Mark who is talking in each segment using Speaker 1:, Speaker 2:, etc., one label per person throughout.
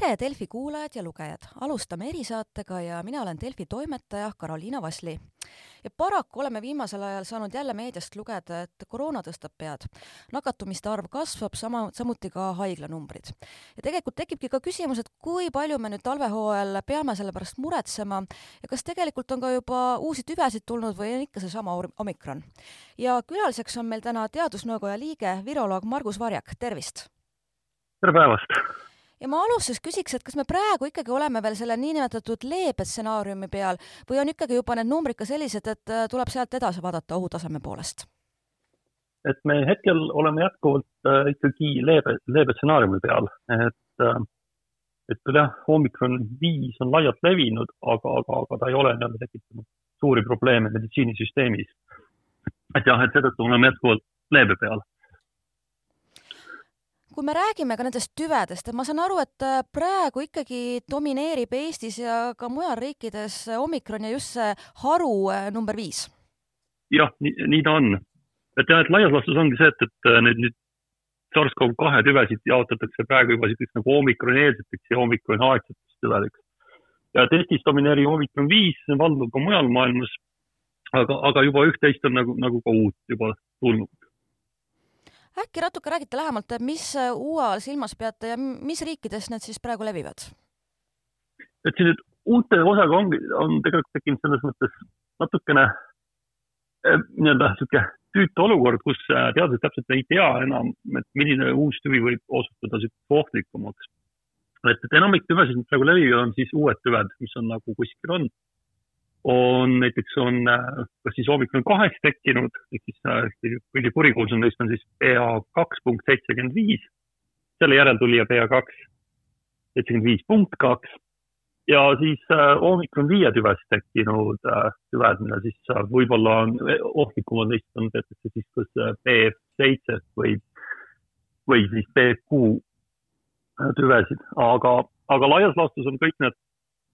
Speaker 1: tere, Delfi kuulajad ja lugejad! alustame erisaatega ja mina olen Delfi toimetaja Karoliina Vasli. ja paraku oleme viimasel ajal saanud jälle meediast lugeda, et koroona tõstab pead. nakatumiste arv kasvab, sama, samuti ka haiglanumbrid. ja tegelikult tekibki ka küsimus, et kui palju me nüüd talvehooajal peame selle pärast muretsema ja kas tegelikult on ka juba uusi tüvesid tulnud või on ikka seesama omikron. ja külaliseks on meil täna Teadusnõukoja liige, viroloog Margus Varjak, tervist!
Speaker 2: tere päevast!
Speaker 1: Ja ma alustuseks küsiks, et kas me praegu ikkagi oleme veel selle niinimetatud leebe stsenaariumi peal või on ikkagi juba need numbrid ka sellised, et äh, tuleb sealt edasi vaadata ohutaseme poolest?
Speaker 2: et me hetkel oleme jätkuvalt äh, ikkagi leebe, leebe stsenaariumi peal, et äh, et küll jah, hommikul viis on laialt levinud, aga, aga, aga ta ei ole nii-öelda tekitanud suuri probleeme meditsiinisüsteemis. et jah, et seetõttu oleme jätkuvalt leebe peal
Speaker 1: kui me räägime ka nendest tüvedest, et ma saan aru, et äh, praegu ikkagi domineerib Eestis ja ka mujal riikides omikron ja just see haru äh, number viis.
Speaker 2: jah, nii, ta on. et jah, et laias laastus ongi see, et, et äh, need nüüd SARS-CoV kahe tüvesid jaotatakse praegu juba niisuguseks nagu omikroneelseteks ja omikronaadseteks tüvedeks. ja Eestis domineerib omikron viis, see valdub ka mujal maailmas. aga, aga juba üht-teist on nagu, nagu ka uut juba tulnud
Speaker 1: äkki natuke räägite lähemalt, mis uue all silmas peate ja mis riikides need siis praegu levivad?
Speaker 2: et siin nüüd uute osaga ongi, on tegelikult tekkinud selles mõttes natukene eh, nii-öelda niisugune tüütu olukord, kus eh, teadlased täpselt ei tea enam, et milline uus tüvi võib osutuda ohtlikumaks. et, et enamik tüvesid, mis praegu levivad, on siis uued tüved, mis on nagu kuskil on on näiteks on äh, kas siis hommikul kaheks tekkinud, ehk siis äh, kõige kurikuulsam neist on siis PA kaks punkt seitsekümmend viis, selle järeltulija PA kaks seitsekümmend viis punkt kaks. Ja siis hommikul äh, viie tüvest tekkinud tüved, mida siis võib-olla on ohtlikumad, neist on teatakse siis kas BF seitse või, või siis BQ tüvesid, aga, aga laias laastus on kõik need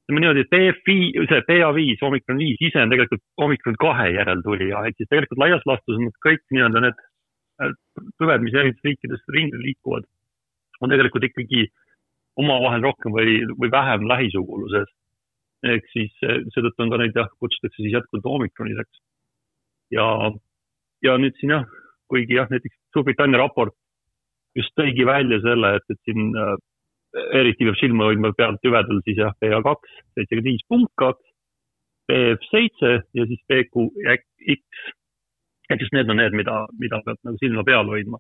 Speaker 2: ütleme niimoodi, et BFI, see BA5, omikron viis ise on tegelikult omikron kahe järeltulija, ehk siis tegelikult laias laastus on kõik nii-öelda need äh, tüved, mis erinevates riikides ringi liikuvad, on tegelikult ikkagi omavahel rohkem või, või vähem lähisuguluses. ehk siis äh, seetõttu on ka neid jah, kutsutakse siis jätkuvalt omikronideks. ja, ja nüüd siin jah, kuigi jah, näiteks Suurbritannia raport just tõigi välja selle, et, et siin äh, eriti peab silma hoidma peal tüvedel siis jah, PA kaks, seitsekümmend viis punkt kaks, BF seitse ja siis BQX. et just need on need, mida, mida peab nagu silma peal hoidma.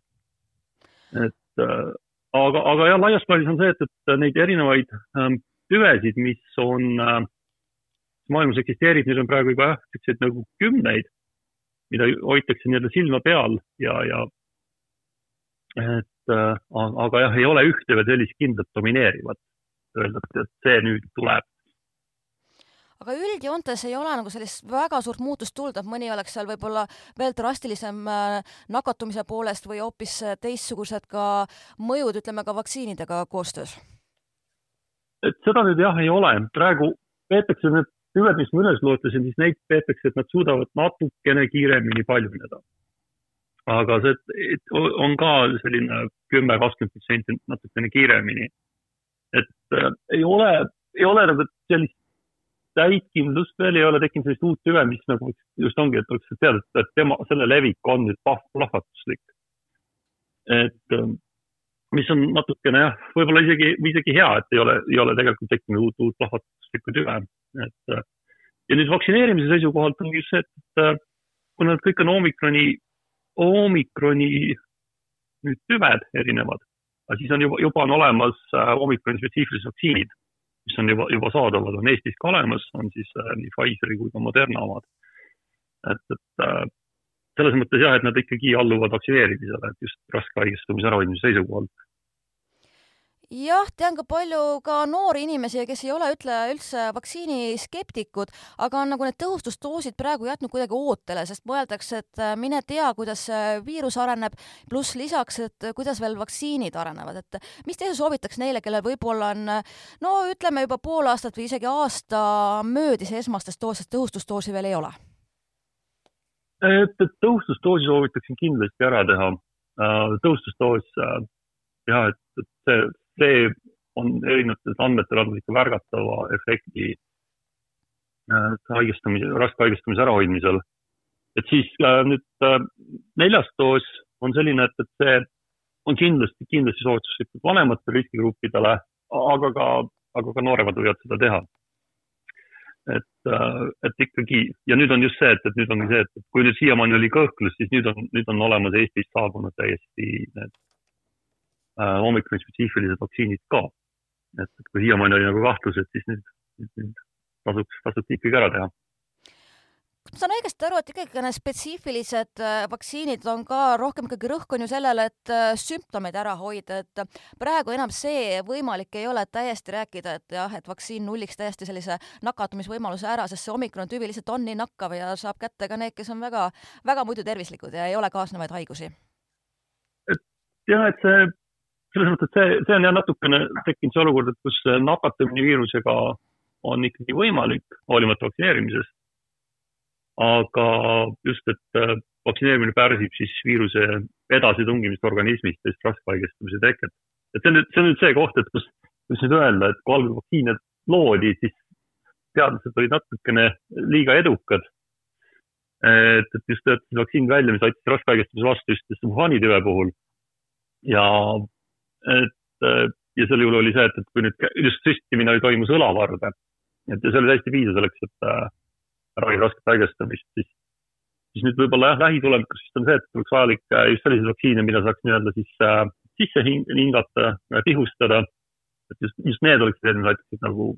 Speaker 2: et äh, aga, aga jah, laias plaanis on see, et, et neid erinevaid ähm, tüvesid, mis on äh, maailmas eksisteerib, neid on praegu juba jah, siukseid nagu kümneid, mida hoitakse nii-öelda silma peal ja, ja et äh, aga jah, ei ole ühte veel sellist kindlat domineerivat, öeldakse, et see nüüd tuleb.
Speaker 1: aga üldjoontes ei ole nagu sellist väga suurt muutust tulnud, et mõni oleks seal võib-olla veel drastilisem äh, nakatumise poolest või hoopis teistsugused ka mõjud, ütleme ka vaktsiinidega koostöös?
Speaker 2: et seda nüüd jah, ei ole, praegu peetakse need tüved, mis ma üles loetlesin, siis neid peetakse, et nad suudavad natukene kiiremini paljuneda aga see on ka selline kümme, kakskümmend protsenti natukene kiiremini. et äh, ei ole, ei ole nagu sellist täit kindlust veel, ei ole tekkinud sellist uut tüve, mis nagu just ongi, et oleks teada, et tema, selle levik on nüüd plahvatuslik. et äh, mis on natukene jah, võib-olla isegi, isegi hea, et ei ole, ei ole tegelikult tekkinud uut, uut plahvatuslikku tüve, et äh, ja nüüd vaktsineerimise seisukohalt on just see, et äh, kuna nad kõik on omikroni omikroni nüüd tüved erinevad, aga siis on juba, juba on olemas äh, omikroni spetsiifilised vaktsiinid, mis on juba, juba saadavad, on Eestis ka olemas, on siis äh, nii Pfizeri kui ka Moderna omad. et, et äh, selles mõttes jah, et nad ikkagi alluvad vaktsineerimisele, et just raske haigestumise ärahoidmise seisukohalt
Speaker 1: jah, tean ka palju ka noori inimesi, kes ei ole, ütle üldse vaktsiiniskeptikud, aga on nagu need tõhustusdoosid praegu jätnud kuidagi ootele, sest mõeldakse, et äh, mine tea, kuidas viirus areneb, pluss lisaks, et kuidas veel vaktsiinid arenevad, et mis te soovitaks neile, kellel võib-olla on no ütleme juba pool aastat või isegi aasta möödis esmastest doosist, tõhustusdoosi veel ei ole?
Speaker 2: et, et tõhustusdoosi soovitaksin kindlasti ära teha. Äh, tõhustusdoos, äh, jah, et, et see see on erinevatel andmetel ikka märgatava efekti äh, haigestumise, raske haigestumise ärahoidmisel. et siis äh, nüüd äh, neljas doos on selline, et, et see on kindlasti, kindlasti soovituslikud vanematele riskigruppidele, aga ka, aga ka nooremad võivad seda teha. et, äh, et ikkagi ja nüüd on just see, et, et nüüd ongi see, et kui nüüd siiamaani oli kõhklus, siis nüüd on, nüüd on olemas Eestist saabunud täiesti need äh, omikroni spetsiifilised vaktsiinid ka. et kui siiamaani oli nagu kahtlus, et siis nüüd, nüüd, nüüd tasuks, tasuks ikkagi ära teha
Speaker 1: ma saan õigesti aru, et ikkagi need spetsiifilised äh, vaktsiinid on ka rohkem ikkagi rõhk on ju sellele, et äh, sümptomeid ära hoida, et praegu enam see võimalik ei ole, et täiesti rääkida, et jah, et vaktsiin nulliks täiesti sellise nakatumisvõimaluse ära, sest see omikron tüvi lihtsalt on nii nakkav ja saab kätte ka need, kes on väga, väga muidu tervislikud ja ei ole kaasnevaid haigusi.
Speaker 2: et jah, et see selles mõttes, see, see on jah natukene tekkinud see olukord, et kus nakatumine viirusega on ikkagi võimalik, hoolimata vaktsineerimisest aga just, et äh, vaktsineerimine pärsib siis viiruse edasitungimist organismist ja siis raske haigestumise teket. et see on nüüd, see on nüüd see koht, et kus, kus nüüd öelda, et kui algul vaktsiine loodi, siis teadlased olid natukene liiga edukad. et, et just töötasid vaktsiin välja, mis aitas raske haigestumise vastu just Wuhani tüve puhul. ja, et äh, ja sel juhul oli see, et, et kui nüüd just süstimine toimus õlavarde, et ja see oli täiesti piisav selleks, et äh, ravi rasket haigestumist, siis, siis nüüd võib-olla jah, lähitulevikus vist on see, et oleks vajalik äh, just selliseid vaktsiine, mida saaks nii-öelda siis äh, sisse hing, hingata tihustada. et just, just need oleksid need, mis aitaksid nagu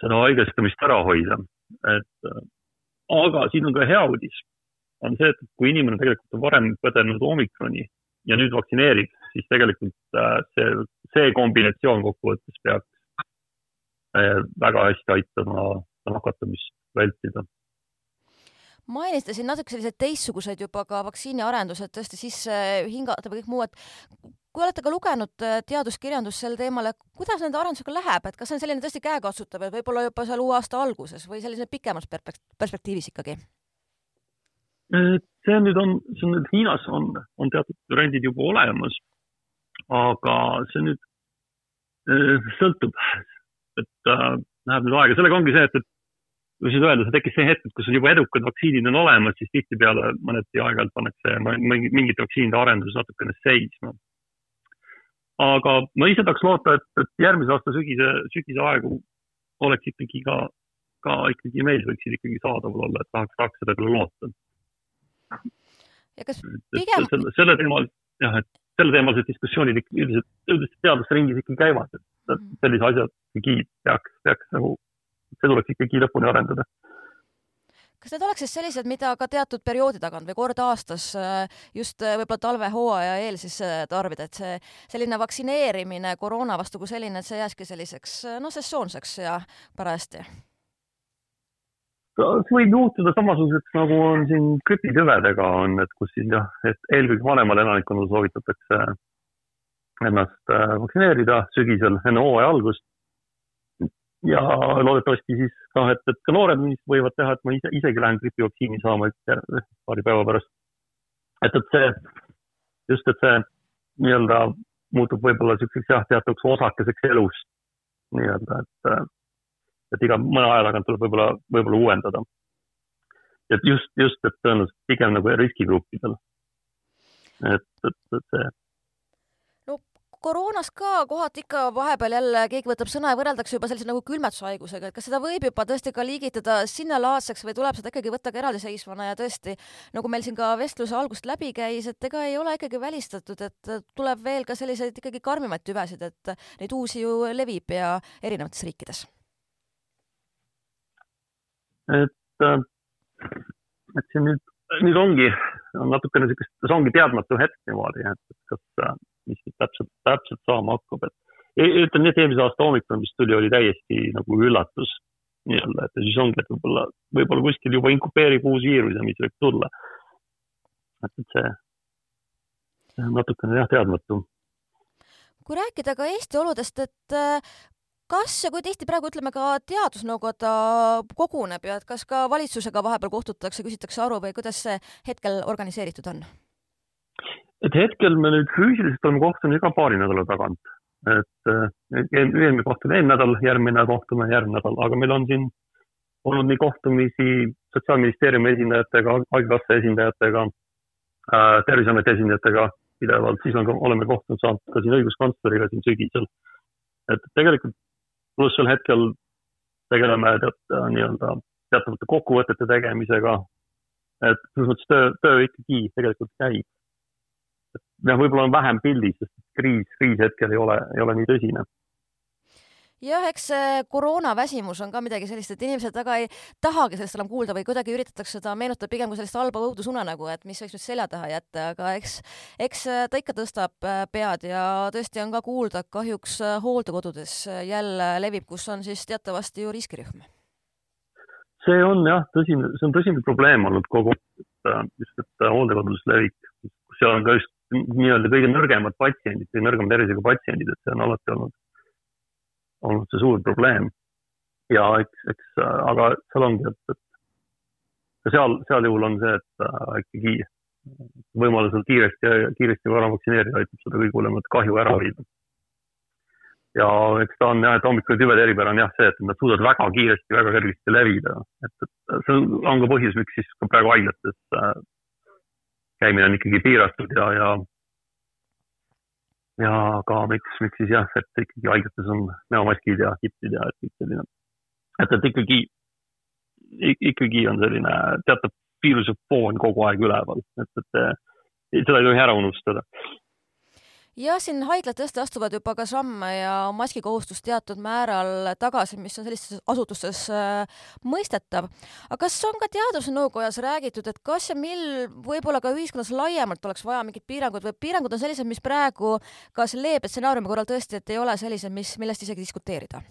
Speaker 2: seda haigestumist ära hoida. et aga siin on ka hea uudis, on see, et kui inimene tegelikult on varem põdenud omikroni ja nüüd vaktsineerib, siis tegelikult äh, see, see kombinatsioon kokkuvõttes peaks äh, väga hästi aitama nakatumist vältida
Speaker 1: mainisite siin natuke selliseid teistsuguseid juba ka vaktsiiniarendused tõesti sisse hingata või kõik muu, et kui olete ka lugenud äh, teaduskirjandust sel teemal, et kuidas nende arendusega läheb, et kas see on selline tõesti käekatsutav, et võib-olla juba seal uue aasta alguses või sellise pikemas perspektiivis ikkagi?
Speaker 2: see nüüd on, see on nüüd Hiinas on, on teatud trendid juba olemas, aga see nüüd äh, sõltub, et äh, läheb nüüd aega, sellega ongi see, et, et kuidas nüüd öelda, see tekkis see hetk, kus on juba edukad vaktsiinid on olemas, siis tihtipeale mõneti aeg-ajalt pannakse mingite vaktsiinide arendus natukene seisma. aga ma ise tahaks loota, et, et järgmise aasta sügise, sügise aegu oleks ikkagi ka, ka ikkagi meil võiksid ikkagi saadaval olla, et tahaks, tahaks seda küll loota.
Speaker 1: ja kas pigem.
Speaker 2: selle, selle teemal, jah, et selleteemalised diskussioonid üldiselt, üldiselt teadusringis ikkagi käivad, et mhm. sellise asja ikkagi peaks, peaks nagu, see tuleks ikkagi lõpuni arendada
Speaker 1: kas need oleks siis sellised, mida ka teatud perioodi tagant või kord aastas äh, just äh, võib-olla talvehooaja eel siis äh, tarbida, et see selline vaktsineerimine koroona vastu kui selline, et see jääski selliseks noh, sesoonseks ja parajasti?
Speaker 2: See võib juhtuda samasuguseks, nagu on siin gripitüvedega on, et kus siis jah, et eelkõige vanemale elanikkonnale soovitatakse ennast äh, vaktsineerida sügisel enne hooaja algust. ja loodetavasti siis noh, et, et ka noored võivad teha, et ma ise, isegi lähen gripivaktsiini saama paari päeva pärast. et, et see, just, et see nii-öelda muutub võib-olla niisuguseks jah, teatavaks osakeseks elust nii-öelda, et äh, et iga mõne aja tagant tuleb võib-olla, võib-olla uuendada. et just, just, et tõenäoliselt pigem nagu riskigruppidel. et, et, et see.
Speaker 1: no koroonas ka kohati ikka vahepeal jälle keegi võtab sõna ja võrreldakse juba sellise nagu külmetushaigusega, et kas seda võib juba tõesti ka liigitada sinnalaadseks või tuleb seda ikkagi võtta ka eraldiseisvana ja tõesti, nagu meil siin ka vestluse algust läbi käis, et ega ei ole ikkagi välistatud, et tuleb veel ka selliseid ikkagi karmimaid tüvesid, et neid uusi ju levib ja erinevates riikides
Speaker 2: et, äh, et see nüüd, nüüd ongi, on natukene niisugust, see ongi teadmatu hetk niimoodi, et kas, äh, mis nüüd täpselt, täpselt saama hakkab, et ütleme nii, et eelmise aasta hommikul, mis tuli, oli täiesti nagu üllatus nii-öelda, et siis ongi, et võib-olla, võib-olla kuskil juba inkubeerib uus viirus ja mis võib tulla. et, et see, see on natukene jah, teadmatu
Speaker 1: kui rääkida ka Eesti oludest, et äh, kas ja kui tihti praegu ütleme ka teadusnõukoda koguneb ja et kas ka valitsusega vahepeal kohtutakse, küsitakse aru või kuidas see hetkel organiseeritud on?
Speaker 2: et hetkel me nüüd füüsiliselt oleme kohtunud iga paari nädala tagant, et eelmine kohtumine eelmine nädal, järgmine kohtumine järgmine nädal, aga meil on siin olnud nii kohtumisi Sotsiaalministeeriumi esindajatega, Haigekassa esindajatega äh,, Terviseameti esindajatega pidevalt, siis on ka, oleme kohtunud saanud ka siin õiguskantsleriga siin sügisel. et tegelikult pluss sel hetkel tegeleme tead nii-öelda teatavate kokkuvõtete tegemisega. et selles mõttes töö, töö ikkagi tegelikult käib. jah, võib-olla on vähem pildis, sest kriis, kriis hetkel ei ole, ei ole nii tõsine
Speaker 1: jah, eks see koroonaväsimus on ka midagi sellist, et inimesed väga ei tahagi sellest enam kuulda või kuidagi üritatakse seda meenutada pigem kui sellist halba õudusunenägu, et mis võiks nüüd selja taha jätta, aga eks, eks ta ikka tõstab äh, pead ja tõesti on ka kuulda, kahjuks äh, hooldekodudes jälle levib, kus on siis teatavasti ju riskirühm.
Speaker 2: see on jah, tõsine, see on tõsine probleem olnud kogu, äh, just, et hooldekodudes levik, kus seal on ka just nii-öelda kõige nõrgemad patsiendid, kõige nõrgema tervisega patsiendid, et see on alati olnud olnud see suur probleem. ja eks, eks aga seal ongi, et, et ka seal, seal juhul on see, et äh, ikkagi võimalusel kiiresti, kiiresti vara vaktsineerida aitab seda kõige hullemat kahju ära hoida. ja eks ta on jah, et hommikul tüvede eripära on jah see, et nad suudavad väga kiiresti, väga kergesti levida, et, et see on ka põhjus, miks siis ka praegu haiglates äh, käimine on ikkagi piiratud ja, ja ja ka miks, miks siis jah, et ikkagi haiglates on näomaskid ja kipsid ja et kõik selline, et, et ikkagi, ikkagi on selline teatav viiruse foon kogu aeg üleval, et, et seda ei tohi ära unustada
Speaker 1: jah, siin haiglad tõesti astuvad juba ka samme ja maskikohustust teatud määral tagasi, mis on sellistes asutustes äh, mõistetav. aga kas on ka teadusnõukojas räägitud, et kas ja mil võib-olla ka ühiskonnas laiemalt oleks vaja mingit piirangut või piirangud on sellised, mis praegu kas leebe stsenaariumi korral tõesti, et ei ole sellised, mis, millest isegi diskuteerida?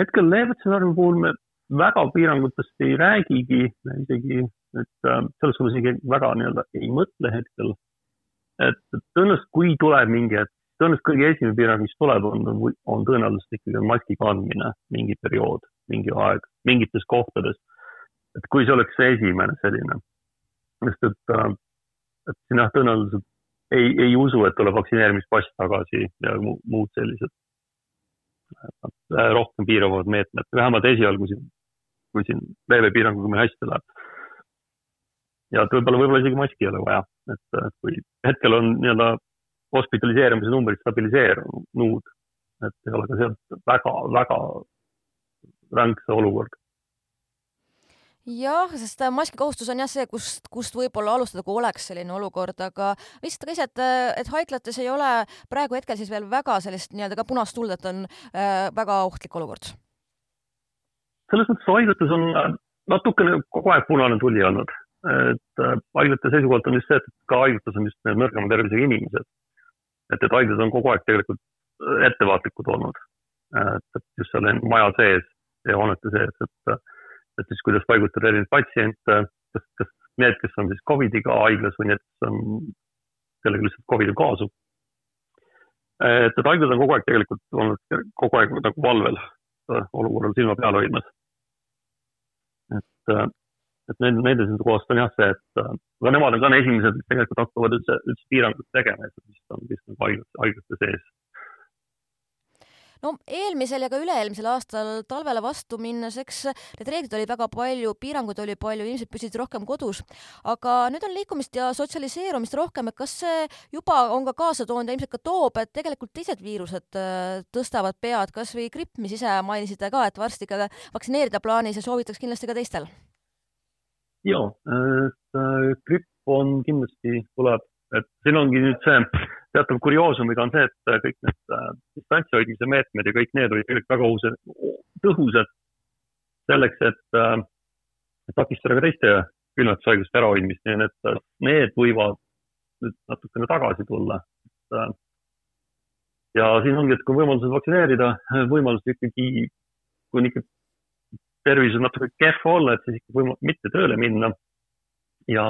Speaker 2: hetkel leebe stsenaariumi puhul me väga piirangutest ei räägigi, isegi, et äh, selles suhtes isegi väga nii-öelda ei mõtle hetkel et tõenäoliselt, kui tuleb mingi hetk, tõenäoliselt kõige esimene piirang, mis tuleb, on, on tõenäoliselt ikkagi maski kandmine mingi periood, mingi aeg, mingites kohtades. et kui see oleks see esimene selline, sest et, äh, et siin jah, tõenäoliselt ei, ei usu, et tuleb vaktsineerimispass tagasi ja muud sellised äh, rohkem piiravad meetmed, vähemalt esialgu siin, kui siin leebe piiranguga meil hästi läheb. Ja et võib-olla, võib-olla isegi maski ei ole vaja, et kui hetkel on nii-öelda hospitaliseerimise numbrid stabiliseerunud, et ei ole ka sealt väga-väga ränk see olukord
Speaker 1: jah, sest äh, maskikohustus on jah see, kust, kust võib-olla alustada, kui oleks selline olukord, aga lihtsalt ka ise, et, et haiglates ei ole praegu hetkel siis veel väga sellist nii-öelda ka punast tuld, et on äh, väga ohtlik olukord.
Speaker 2: selles mõttes haiglates on äh, natukene kogu aeg punane tuli olnud, et äh, haiglate seisukohalt on just see, et ka haiglates on just need nõrgema tervisega inimesed. et, et haiglad on kogu aeg tegelikult äh, ettevaatlikud olnud. et, et just seal maja sees ja hoonete sees, et, et siis kuidas paigutada erinevaid patsiente, kas, kas need, kes on siis Covidiga haiglas või need, kes on, kellega lihtsalt Covidil kaasub. et, et haiglad on kogu aeg tegelikult olnud kogu aeg nagu valvel olukorral silma peal hoidmas. et et nende, nende seisukohast on jah see, et äh, aga nemad on ka esimesed, kes tegelikult hakkavad üldse, üldse piirangut tegema, et vist on vist nagu haiglate, haiglate sees.
Speaker 1: No eelmisel ja ka üle-eelmisel aastal talvele vastu minnes, eks need reeglid olid väga palju, piiranguid oli palju, inimesed püsisid rohkem kodus, aga nüüd on liikumist ja sotsialiseerumist rohkem, et kas see juba on ka kaasa toonud ja ilmselt ka toob, et tegelikult teised viirused äh, tõstavad pead, kas või gripp, mis ise mainisite ka, et varsti ka vaktsineerida plaanis ja soovitaks kindlasti ka teistel
Speaker 2: ja, äh, gripp on kindlasti tuleb, et siin ongi nüüd see teatav kurioosumiga on see, et äh, kõik need äh, distantsi hoidmise meetmed ja kõik need olid tegelikult väga ohused, tõhusad selleks, et takistada ka teiste külmetushaiguste ärahoidmist, nii et need võivad nüüd natukene tagasi tulla. ja siin ongi, et kui võimalused vaktsineerida, võimalused ikkagi, kui on ikka tervis on natuke kehv olla, et siis ikka võimalik mitte tööle minna. ja,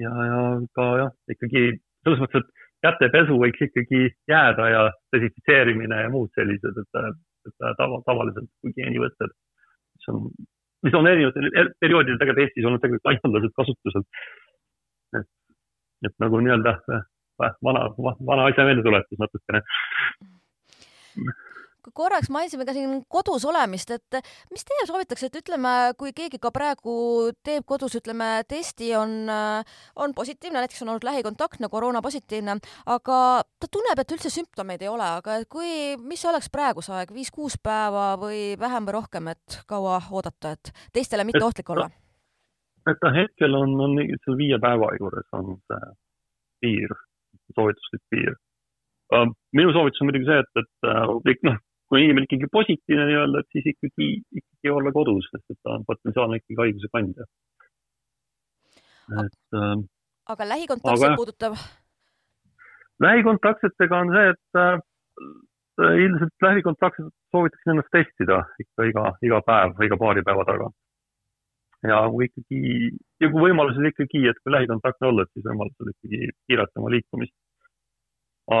Speaker 2: ja, ja ka jah, ikkagi selles mõttes, et kätepesu võiks ikkagi jääda ja desinfitseerimine ja muud sellised, et, et tava, tavalised hügieenivõtted, mis on, mis on erinevatel er, perioodidel tegelikult Eestis olnud tegelikult laialdaselt kasutusel. et, et nagu nii-öelda vana, vana asja meeldetuletus natukene
Speaker 1: korraks mainisime ka siin kodus olemist, et mis teie soovitaks, et ütleme, kui keegi ka praegu teeb kodus, ütleme, testi on, on positiivne, näiteks on olnud lähikontaktne, koroonapositiivne, aga ta tunneb, et üldse sümptomeid ei ole, aga kui, mis oleks praeguse aeg, viis-kuus päeva või vähem või rohkem, et kaua oodata, et teistele mitte ohtlik olla?
Speaker 2: et ta hetkel on, on seal viie päeva juures on see piir, soovituslik piir. minu soovitus on muidugi see, et, et noh, kui inimene ikkagi positiivne nii-öelda, et siis ikkagi, ikkagi olla kodus, sest et ta on potentsiaalne ikkagi haiguse kandja.
Speaker 1: et äh,. aga lähikontaktset aga, puudutav?
Speaker 2: lähikontaktsetega on see, et äh, ilmselt lähikontaktset soovitakse ennast testida ikka iga, iga päev või iga paari päeva tagant. ja kui ikkagi, ja kui võimalusel ikkagi, et kui lähikontaktne olla, et siis võimalusel ikkagi piirata oma liikumist.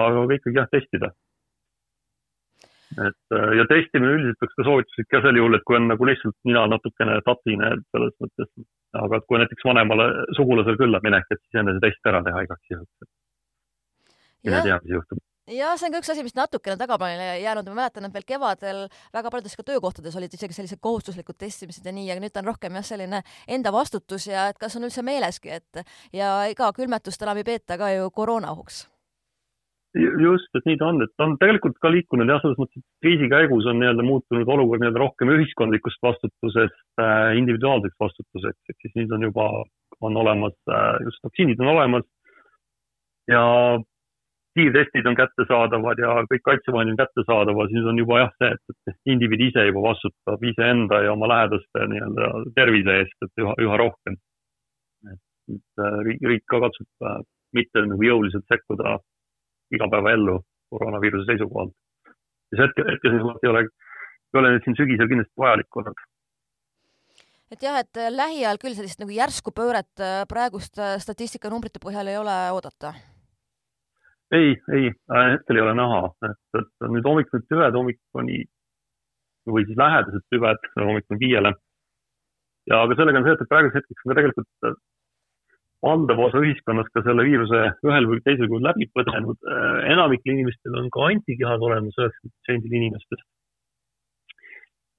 Speaker 2: aga ikkagi jah, testida et äh, ja testimine üldiselt oleks ka soovituslik ka sel juhul, et kui on nagu lihtsalt nina natukene tatine selles mõttes, aga kui näiteks vanemale sugulasele külla minek, et siis enne see test ära teha igaks juhuks. mine tea, mis juhtub.
Speaker 1: Jah, see on ka üks asi, mis natukene tagaplaanile jäänud, ma mäletan, et veel kevadel väga paljudes ka töökohtades olid isegi sellised kohustuslikud testimised ja nii, aga nüüd on rohkem jah, selline enda vastutus ja et kas on üldse meeleski, et ja ega külmetust enam ei peeta ka ju koroonaohuks
Speaker 2: just, et nii ta on, et ta on tegelikult ka liikunud jah, selles mõttes, et kriisi käigus on nii-öelda muutunud olukord nii-öelda rohkem ühiskondlikust vastutusest äh, individuaalseks vastutuseks, ehk siis nüüd on juba, on olemas äh,, just vaktsiinid on olemas ja kiirtestid on kättesaadavad ja kõik kaitsevahendid on kättesaadavad, siis on juba jah, see, et, indiviid ise juba vastutab iseenda ja oma lähedaste nii-öelda tervise eest, et üha, üha rohkem. et äh, riik, riik ka katsub äh, mitte nagu jõuliselt sekkuda igapäevaellu koroonaviiruse seisukohalt. ja see hetke, hetkeseisukohalt ei ole, ei ole nüüd siin sügisel kindlasti vajalik olnud.
Speaker 1: et jah, et lähiajal küll sellist nagu järsku pööret äh, praeguste äh, statistikanumbrite põhjal ei ole oodata?
Speaker 2: ei, ei, äh, hetkel ei ole näha, et, et nüüd hommikul tüved, hommikuni või siis lähedased tüved hommikul viiele. ja aga sellega on see, et praeguseks hetkeks on ka tegelikult valdav osa ühiskonnast ka selle viiruse ühel või teisel kujul läbi põdenud. Äh, enamikel inimestel on ka antikehad olemas, üheksakümmend protsendil inimestest.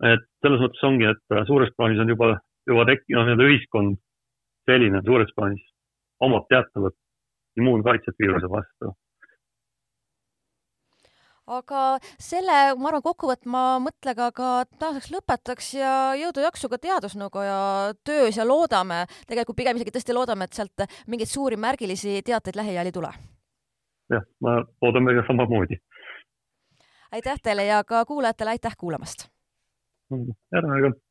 Speaker 2: et selles mõttes ongi, et äh, suures plaanis on juba, juba tekkinud noh, nii-öelda ühiskond selline suures plaanis omab teatavat immuunkaitset viiruse vastu
Speaker 1: aga selle, ma arvan, kokkuvõtma mõttega ka tänaseks lõpetaks ja jõudu-jaksu ka Teadusnõukoja töös ja loodame, tegelikult pigem isegi tõesti loodame, et sealt mingeid suuri märgilisi teateid lähiajal ei tule.
Speaker 2: jah, me loodame ka samamoodi.
Speaker 1: aitäh teile ja ka kuulajatele aitäh kuulamast.
Speaker 2: järgmine kord